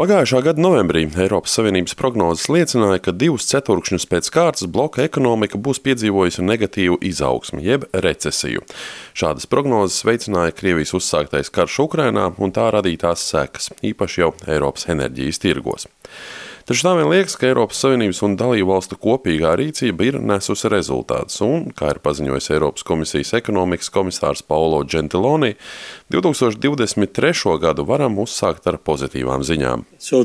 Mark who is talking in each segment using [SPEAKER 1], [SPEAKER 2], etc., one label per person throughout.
[SPEAKER 1] Pagājušā gada novembrī Eiropas Savienības prognozes liecināja, ka divus ceturkšņus pēc kārtas bloka ekonomika būs piedzīvojusi negatīvu izaugsmi, jeb recesiju. Šādas prognozes veicināja Krievijas uzsāktais karš Ukrainā un tā radītās sekas, īpaši jau Eiropas enerģijas tirgos. Taču tā vien liekas, ka Eiropas Savienības un dalību valstu kopīgā rīcība ir nesusi rezultātus, un, kā ir paziņojis Eiropas komisijas ekonomikas komisārs Paulo Gentiloni, 2023. gadu varam uzsākt ar pozitīvām ziņām.
[SPEAKER 2] So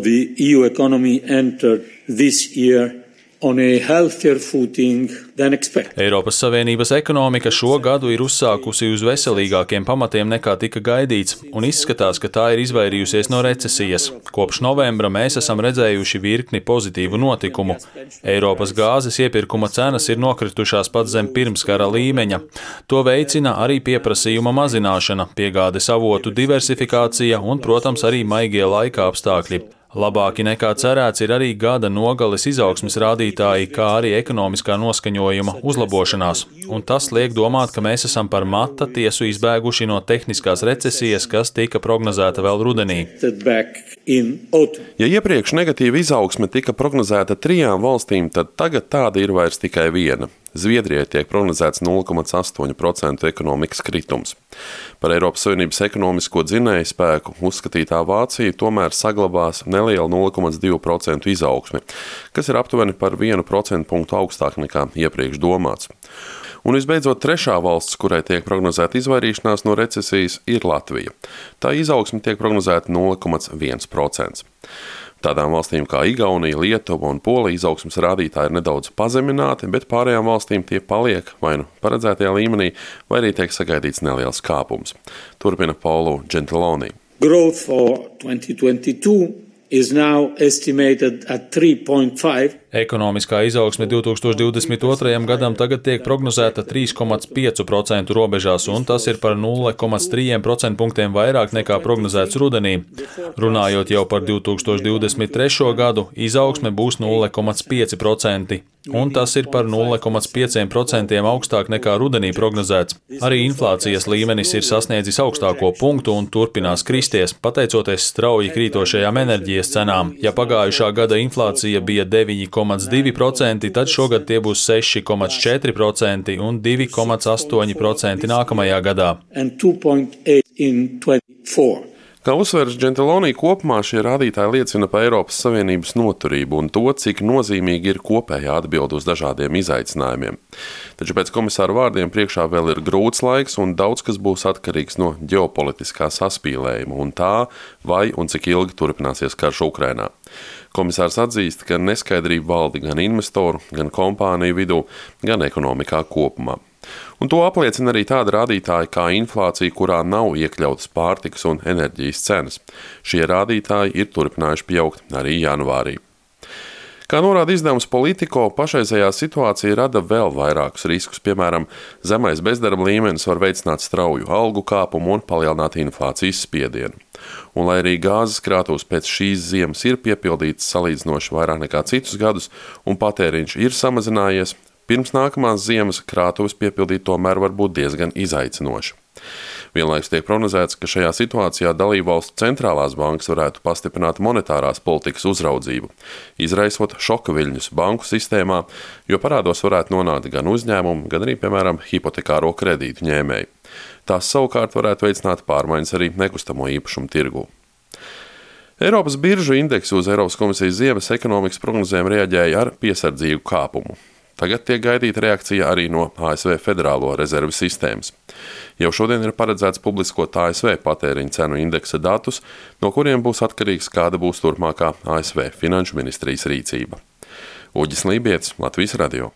[SPEAKER 3] Eiropas Savienības ekonomika šo gadu ir uzsākusi uz veselīgākiem pamatiem nekā tika gaidīts, un izskatās, ka tā ir izvairījusies no recesijas. Kopš novembra mēs esam redzējuši virkni pozitīvu notikumu. Eiropas gāzes iepirkuma cenas ir nokritušās pat zem pirmskara līmeņa. To veicina arī pieprasījuma mazināšana, piegādes avotu diversifikācija un, protams, arī maigie laika apstākļi. Labāki nekā cerēts ir arī gada nogales izaugsmes rādītāji, kā arī ekonomiskā noskaņojuma uzlabošanās, un tas liek domāt, ka mēs esam par mata tiesu izbēguši no tehniskās recesijas, kas tika prognozēta vēl rudenī.
[SPEAKER 1] Ja iepriekš negatīva izaugsme tika prognozēta trijām valstīm, tad tagad tāda ir vairs tikai viena Zviedrijai tiek prognozēts 0,8% ekonomikas kritums. Par Eiropas Savienības ekonomisko dzinēju spēku uzskatītā Vācija tomēr saglabās nelielu 0,2% izaugsmi, kas ir aptuveni par 1% punktu augstāk nekā iepriekš domāts. Un visbeidzot, trešā valsts, kurai tiek prognozēta izvairīšanās no recesijas, ir Latvija. Tā izaugsme tiek prognozēta 0,1%. Tādām valstīm kā Igaunija, Lietuva un Polija izaugsmas rādītāji ir nedaudz pazemināti, bet pārējām valstīm tie paliek vai nu paredzētajā līmenī, vai arī tiek sagaidīts neliels kāpums. Turpina Paulu Gentiloni.
[SPEAKER 2] Growth for 2022 is now estimated at 3.5.
[SPEAKER 3] Ekonomiskā izaugsme 2022. gadam tagad tiek prognozēta 3,5% robežās, un tas ir par 0,3% punktiem vairāk nekā prognozēts rudenī. Runājot jau par 2023. gadu, izaugsme būs 0,5% un tas ir par 0,5% augstāk nekā rudenī prognozēts. Arī inflācijas līmenis ir sasniedzis augstāko punktu un turpinās kristies, pateicoties strauji krītošajām enerģijas cenām. Ja pagājušā gada inflācija bija 9,2%, tad šogad tie būs 6,4% un 2,8% nākamajā gadā.
[SPEAKER 1] Kā uzsveras Gentiloni, kopumā šie rādītāji liecina par Eiropas Savienības noturību un to, cik nozīmīgi ir kopējā atbilde uz dažādiem izaicinājumiem. Taču pēc komisāra vārdiem priekšā vēl ir grūts laiks un daudz kas būs atkarīgs no ģeopolitiskā saspīlējuma un tā, vai un cik ilgi turpināsies karš Ukrainā. Komisārs atzīst, ka neskaidrība valdi gan investoru, gan kompāniju vidū, gan ekonomikā kopumā. Un to apliecina arī tāda rādītāja kā inflācija, kurā nav iekļautas pārtikas un enerģijas cenas. Šie rādītāji ir turpinājuši pieaugt arī janvārī. Kā norāda izdevums Politico, pašreizējā situācija rada vēl vairākus riskus. Piemēram, zemais bezdarba līmenis var veicināt strauju algu kāpumu un palielināt inflācijas spiedienu. Un, lai arī gāzes krātuves pēc šīs ziemas ir piepildītas salīdzinoši vairāk nekā citus gadus, un patēriņš ir samazinājies, Pirms nākamās ziemas krātuves piepildīt tomēr var būt diezgan izaicinoši. Vienlaikus tiek prognozēts, ka šajā situācijā dalībvalstu centrālās bankas varētu pastiprināt monetārās politikas uzraudzību, izraisot šoka viļņus banku sistēmā, jo parādos varētu nonākt gan uzņēmumu, gan arī, piemēram, hipotekāro kredītu ņēmēji. Tās savukārt varētu veicināt pārmaiņas arī nekustamo īpašumu tirgū. Eiropas biržu indeksu uz Eiropas komisijas ziemas ekonomikas prognozēm reaģēja ar piesardzīgu kāpumu. Tagad tiek gaidīta reakcija arī no ASV Federālo rezerves sistēmas. Jau šodien ir paredzēts publiskot ASV patēriņa cenu indeksa datus, no kuriem būs atkarīgs, kāda būs turpmākā ASV finanšu ministrijas rīcība. Uģis Lībijams, Latvijas Radio.